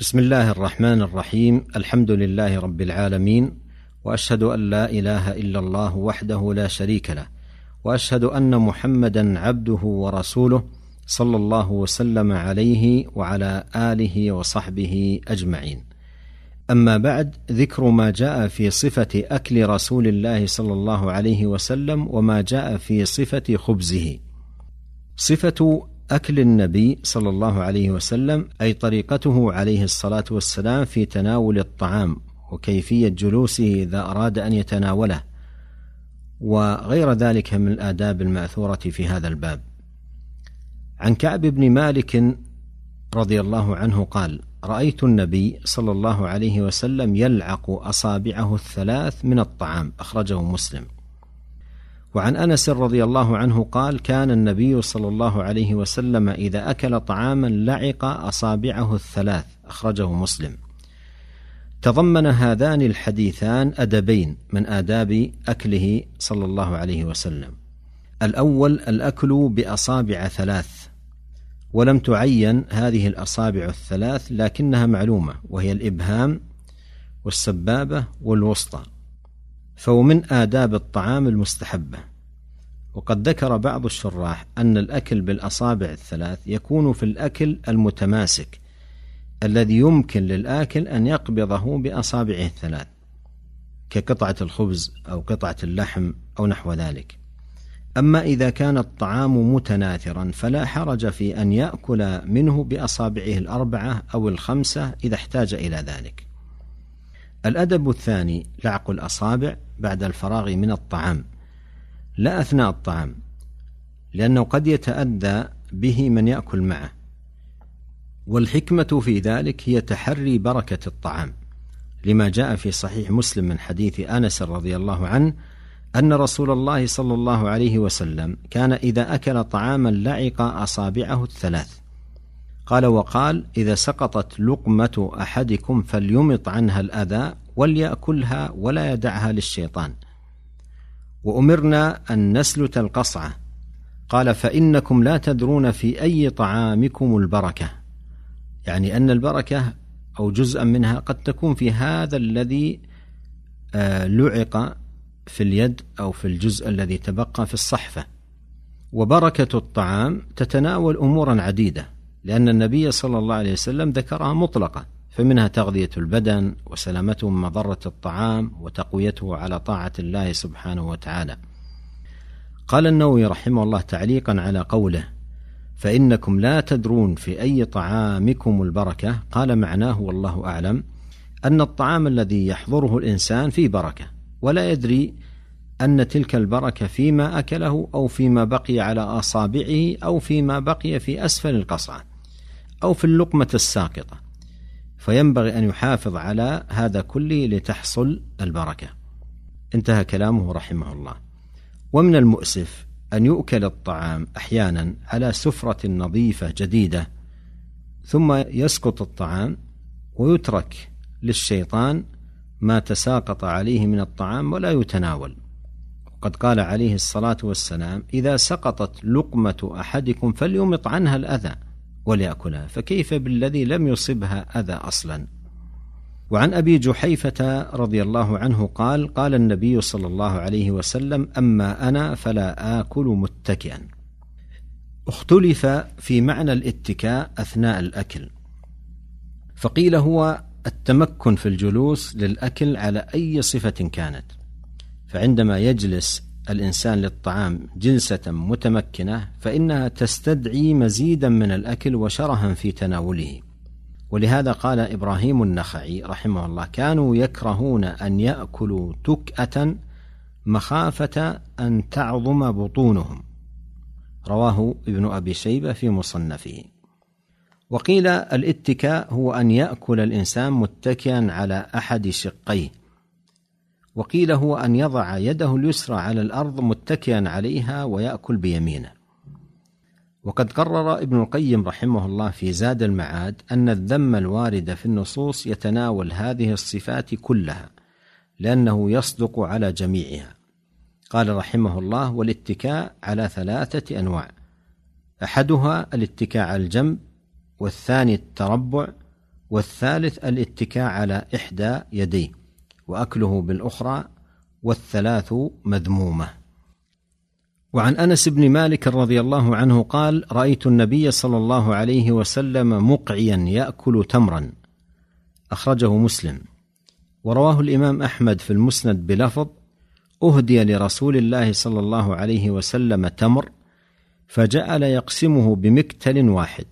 بسم الله الرحمن الرحيم الحمد لله رب العالمين واشهد ان لا اله الا الله وحده لا شريك له واشهد ان محمدا عبده ورسوله صلى الله وسلم عليه وعلى اله وصحبه اجمعين اما بعد ذكر ما جاء في صفه اكل رسول الله صلى الله عليه وسلم وما جاء في صفه خبزه صفه أكل النبي صلى الله عليه وسلم أي طريقته عليه الصلاة والسلام في تناول الطعام وكيفية جلوسه إذا أراد أن يتناوله. وغير ذلك من الآداب المأثورة في هذا الباب. عن كعب بن مالك رضي الله عنه قال رأيت النبي صلى الله عليه وسلم يلعق أصابعه الثلاث من الطعام. أخرجه مسلم. وعن أنس رضي الله عنه قال كان النبي صلى الله عليه وسلم إذا أكل طعاما لعق أصابعه الثلاث أخرجه مسلم تضمن هذان الحديثان أدبين من آداب أكله صلى الله عليه وسلم. الأول الأكل بأصابع ثلاث، ولم تعين هذه الأصابع الثلاث لكنها معلومة وهي الإبهام والسبابة والوسطى. فهو من آداب الطعام المستحبة. وقد ذكر بعض الشراح أن الأكل بالأصابع الثلاث يكون في الأكل المتماسك الذي يمكن للآكل أن يقبضه بأصابعه الثلاث كقطعة الخبز أو قطعة اللحم أو نحو ذلك. أما إذا كان الطعام متناثرا فلا حرج في أن يأكل منه بأصابعه الأربعة أو الخمسة إذا احتاج إلى ذلك. الأدب الثاني لعق الأصابع بعد الفراغ من الطعام. لا أثناء الطعام لأنه قد يتأذى به من يأكل معه. والحكمة في ذلك هي تحري بركة الطعام لما جاء في صحيح مسلم من حديث أنس رضي الله عنه أن رسول الله صلى الله عليه وسلم كان إذا أكل طعاما لعق أصابعه الثلاث. قال وقال إذا سقطت لقمة أحدكم فليمط عنها الأذى وليأكلها ولا يدعها للشيطان. وأمرنا أن نسلت القصعة. قال فإنكم لا تدرون في أي طعامكم البركة. يعني أن البركة أو جزءا منها قد تكون في هذا الذي آه، لعق في اليد أو في الجزء الذي تبقى في الصحفة. وبركة الطعام تتناول أمورا عديدة لأن النبي صلى الله عليه وسلم ذكرها مطلقة فمنها تغذية البدن وسلامته من مضرة الطعام وتقويته على طاعة الله سبحانه وتعالى. قال النووي رحمه الله تعليقا على قوله فإنكم لا تدرون في أي طعامكم البركة قال معناه والله أعلم أن الطعام الذي يحضره الإنسان فيه بركة ولا يدري أن تلك البركة فيما أكله أو فيما بقي على أصابعه أو فيما بقي في أسفل القصعة أو في اللقمة الساقطة. فينبغي أن يحافظ على هذا كله لتحصل البركة. انتهى كلامه رحمه الله. ومن المؤسف أن يؤكل الطعام أحيانا على سفرة نظيفة جديدة ثم يسقط الطعام ويترك للشيطان ما تساقط عليه من الطعام ولا يتناول. وقد قال عليه الصلاة والسلام إذا سقطت لقمة أحدكم فليمط عنها الأذى. وليأكلها فكيف بالذي لم يصبها أذى أصلا؟ وعن أبي جحيفة رضي الله عنه قال قال النبي صلى الله عليه وسلم أما أنا فلا آكل متكئا. اختلف في معنى الاتكاء أثناء الأكل. فقيل هو التمكن في الجلوس للأكل على أي صفة كانت. فعندما يجلس الإنسان للطعام جلسة متمكنة فإنها تستدعي مزيدا من الأكل وشرها في تناوله. ولهذا قال إبراهيم النخعي رحمه الله كانوا يكرهون أن يأكلوا تكأة مخافة أن تعظم بطونهم رواه ابن أبي شيبة في مصنفه. وقيل الاتكاء هو أن يأكل الإنسان متكئا على أحد شقيه وقيل هو أن يضع يده اليسرى على الأرض متكئا عليها ويأكل بيمينه. وقد قرر ابن القيم رحمه الله في زاد المعاد أن الذم الوارد في النصوص يتناول هذه الصفات كلها لأنه يصدق على جميعها. قال رحمه الله والاتكاء على ثلاثة أنواع أحدها الاتكاء على الجنب والثاني التربع والثالث الاتكاء على إحدى يديه. وأكله بالأخرى والثلاث مذمومة. وعن أنس بن مالك رضي الله عنه قال رأيت النبي صلى الله عليه وسلم مقعيا يأكل تمرا. أخرجه مسلم. ورواه الإمام أحمد في المسند بلفظ أهدي لرسول الله صلى الله عليه وسلم تمر فجعل يقسمه بمكتل واحد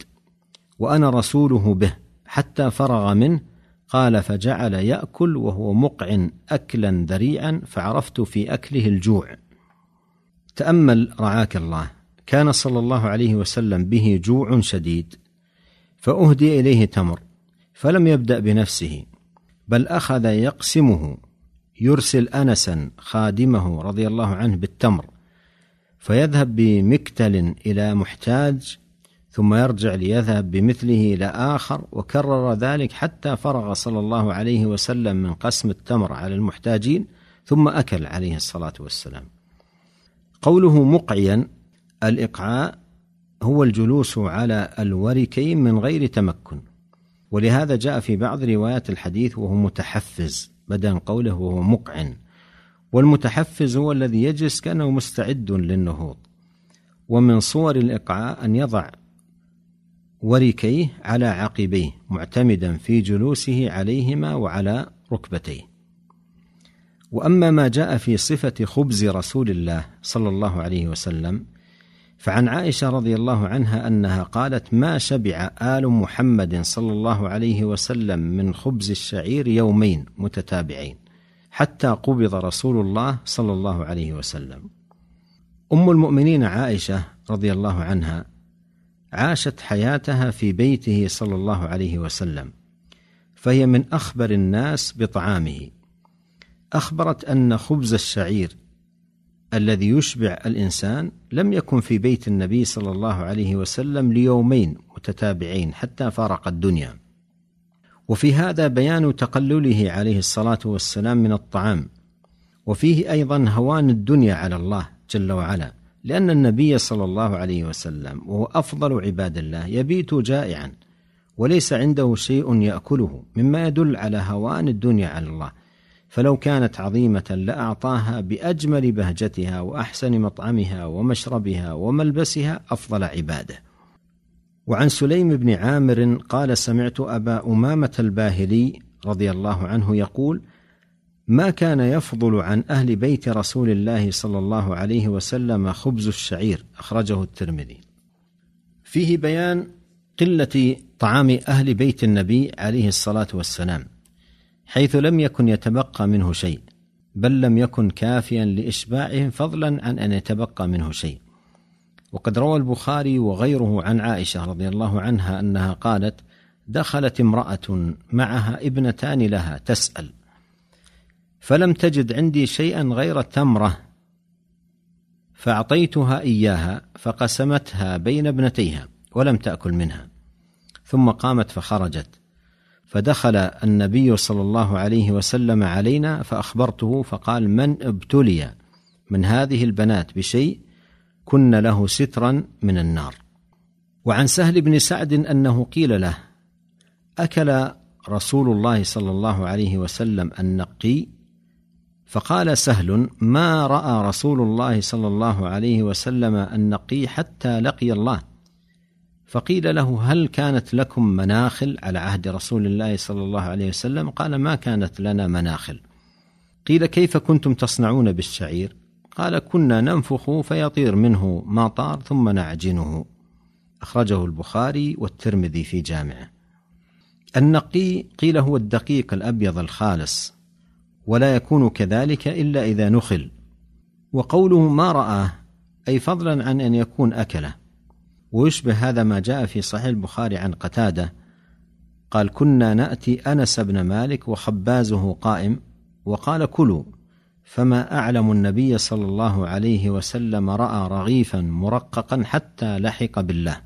وأنا رسوله به حتى فرغ منه قال فجعل يأكل وهو مقع أكلا ذريعا فعرفت في أكله الجوع. تأمل رعاك الله كان صلى الله عليه وسلم به جوع شديد فأهدي إليه تمر فلم يبدأ بنفسه بل أخذ يقسمه يرسل انسا خادمه رضي الله عنه بالتمر فيذهب بمكتل إلى محتاج ثم يرجع ليذهب بمثله إلى آخر وكرر ذلك حتى فرغ صلى الله عليه وسلم من قسم التمر على المحتاجين ثم أكل عليه الصلاة والسلام. قوله مقعيا الإقعاء هو الجلوس على الوركين من غير تمكن. ولهذا جاء في بعض روايات الحديث وهو متحفز بدل قوله وهو مقع والمتحفز هو الذي يجلس كأنه مستعد للنهوض. ومن صور الإقعاء أن يضع وركيه على عقبيه معتمدا في جلوسه عليهما وعلى ركبتيه. وأما ما جاء في صفة خبز رسول الله صلى الله عليه وسلم فعن عائشة رضي الله عنها أنها قالت ما شبع آل محمد صلى الله عليه وسلم من خبز الشعير يومين متتابعين حتى قبض رسول الله صلى الله عليه وسلم. أم المؤمنين عائشة رضي الله عنها عاشت حياتها في بيته صلى الله عليه وسلم فهي من أخبر الناس بطعامه. أخبرت أن خبز الشعير الذي يشبع الإنسان لم يكن في بيت النبي صلى الله عليه وسلم ليومين متتابعين حتى فارق الدنيا. وفي هذا بيان تقلله عليه الصلاة والسلام من الطعام وفيه أيضا هوان الدنيا على الله جل وعلا. لأن النبي صلى الله عليه وسلم وهو أفضل عباد الله يبيت جائعا وليس عنده شيء يأكله مما يدل على هوان الدنيا على الله. فلو كانت عظيمة لأعطاها بأجمل بهجتها وأحسن مطعمها ومشربها وملبسها أفضل عبادة. وعن سليم بن عامر قال سمعت أبا أمامة الباهلي رضي الله عنه يقول: ما كان يفضل عن أهل بيت رسول الله صلى الله عليه وسلم خبز الشعير أخرجه الترمذي. فيه بيان قلة طعام أهل بيت النبي عليه الصلاة والسلام حيث لم يكن يتبقى منه شيء بل لم يكن كافيا لاشباعهم فضلا عن أن يتبقى منه شيء. وقد روى البخاري وغيره عن عائشة رضي الله عنها أنها قالت: دخلت امرأة معها ابنتان لها تسأل فلم تجد عندي شيئا غير تمره فأعطيتها إياها فقسمتها بين ابنتيها ولم تأكل منها ثم قامت فخرجت فدخل النبي صلى الله عليه وسلم علينا فأخبرته فقال من ابتلي من هذه البنات بشيء كن له سترا من النار. وعن سهل بن سعد أنه قيل له أكل رسول الله صلى الله عليه وسلم النقي؟ فقال سهل ما رأى رسول الله صلى الله عليه وسلم النقي حتى لقي الله؟ فقيل له هل كانت لكم مناخل على عهد رسول الله صلى الله عليه وسلم؟ قال ما كانت لنا مناخل. قيل كيف كنتم تصنعون بالشعير؟ قال كنا ننفخ فيطير منه ما طار ثم نعجنه. أخرجه البخاري والترمذي في جامعه. النقي قيل هو الدقيق الأبيض الخالص. ولا يكون كذلك إلا إذا نخل. وقوله ما راه أي فضلا عن أن يكون أكله. ويشبه هذا ما جاء في صحيح البخاري عن قتادة. قال كنا نأتي أنس بن مالك وخبازه قائم وقال كلوا. فما أعلم النبي صلى الله عليه وسلم رأى رغيفا مرققا حتى لحق بالله.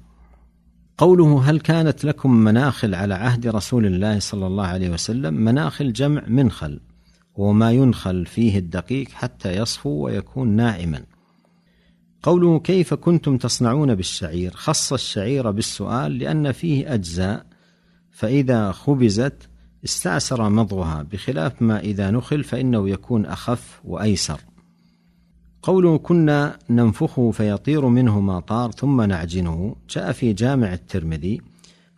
قوله هل كانت لكم مناخل على عهد رسول الله صلى الله عليه وسلم؟ مناخل جمع منخل وما ينخل فيه الدقيق حتى يصفو ويكون ناعما. قوله كيف كنتم تصنعون بالشعير؟ خص الشعير بالسؤال لأن فيه أجزاء فإذا خبزت استعسر مضغها بخلاف ما إذا نخل فإنه يكون أخف وأيسر. قوله كنا ننفخه فيطير منه ما طار ثم نعجنه جاء في جامع الترمذي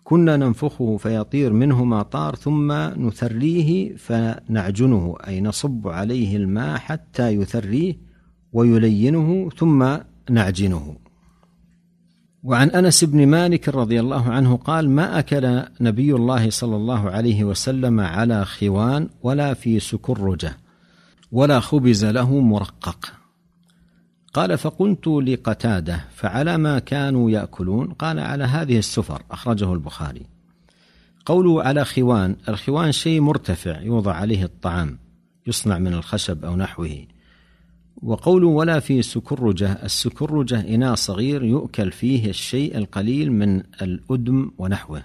كنا ننفخه فيطير منه ما طار ثم نثريه فنعجنه أي نصب عليه الماء حتى يثريه ويلينه ثم نعجنه. وعن أنس بن مالك رضي الله عنه قال ما أكل نبي الله صلى الله عليه وسلم على خوان ولا في سكرجة ولا خبز له مرقق. قال فقلت لقتادة فعلى ما كانوا يأكلون? قال على هذه السفر. أخرجه البخاري. قوله على خوان الخوان شيء مرتفع يوضع عليه الطعام يصنع من الخشب أو نحوه. وقوله ولا في سكرجة السكرجة إناء صغير يؤكل فيه الشيء القليل من الأدم ونحوه.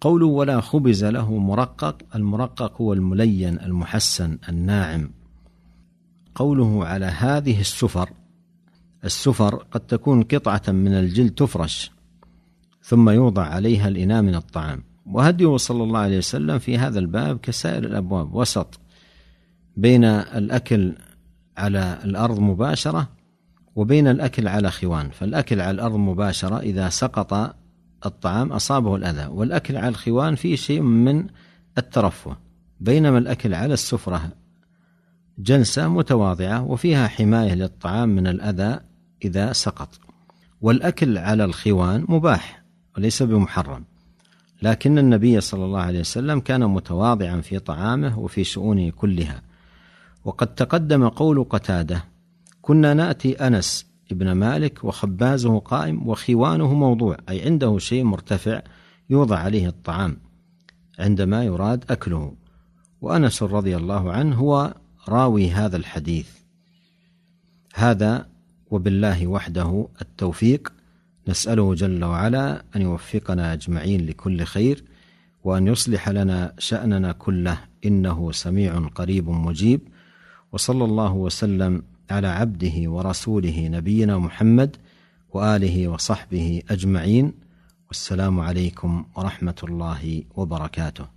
قوله ولا خبز له مرقق المرقق هو الملين المحسن الناعم. قوله على هذه السفر. السفر قد تكون قطعة من الجلد تفرش ثم يوضع عليها الإناء من الطعام. وهديه صلى الله عليه وسلم في هذا الباب كسائر الأبواب وسط بين الأكل على الأرض مباشرة وبين الأكل على خوان. فالأكل على الأرض مباشرة إذا سقط الطعام أصابه الأذى والأكل على الخوان فيه شيء من الترفه. بينما الأكل على السفرة جلسة متواضعة وفيها حماية للطعام من الأذى إذا سقط. والأكل على الخوان مباح وليس بمحرم. لكن النبي صلى الله عليه وسلم كان متواضعا في طعامه وفي شؤونه كلها. وقد تقدم قول قتادة كنا نأتي أنس ابن مالك وخبازه قائم وخوانه موضوع أي عنده شيء مرتفع يوضع عليه الطعام عندما يراد أكله. وأنس رضي الله عنه هو راوي هذا الحديث. هذا وبالله وحده التوفيق. نسأله جل وعلا أن يوفقنا أجمعين لكل خير وأن يصلح لنا شأننا كله. إنه سميع قريب مجيب. وصلى الله وسلم على عبده ورسوله نبينا محمد وآله وصحبه أجمعين. والسلام عليكم ورحمة الله وبركاته.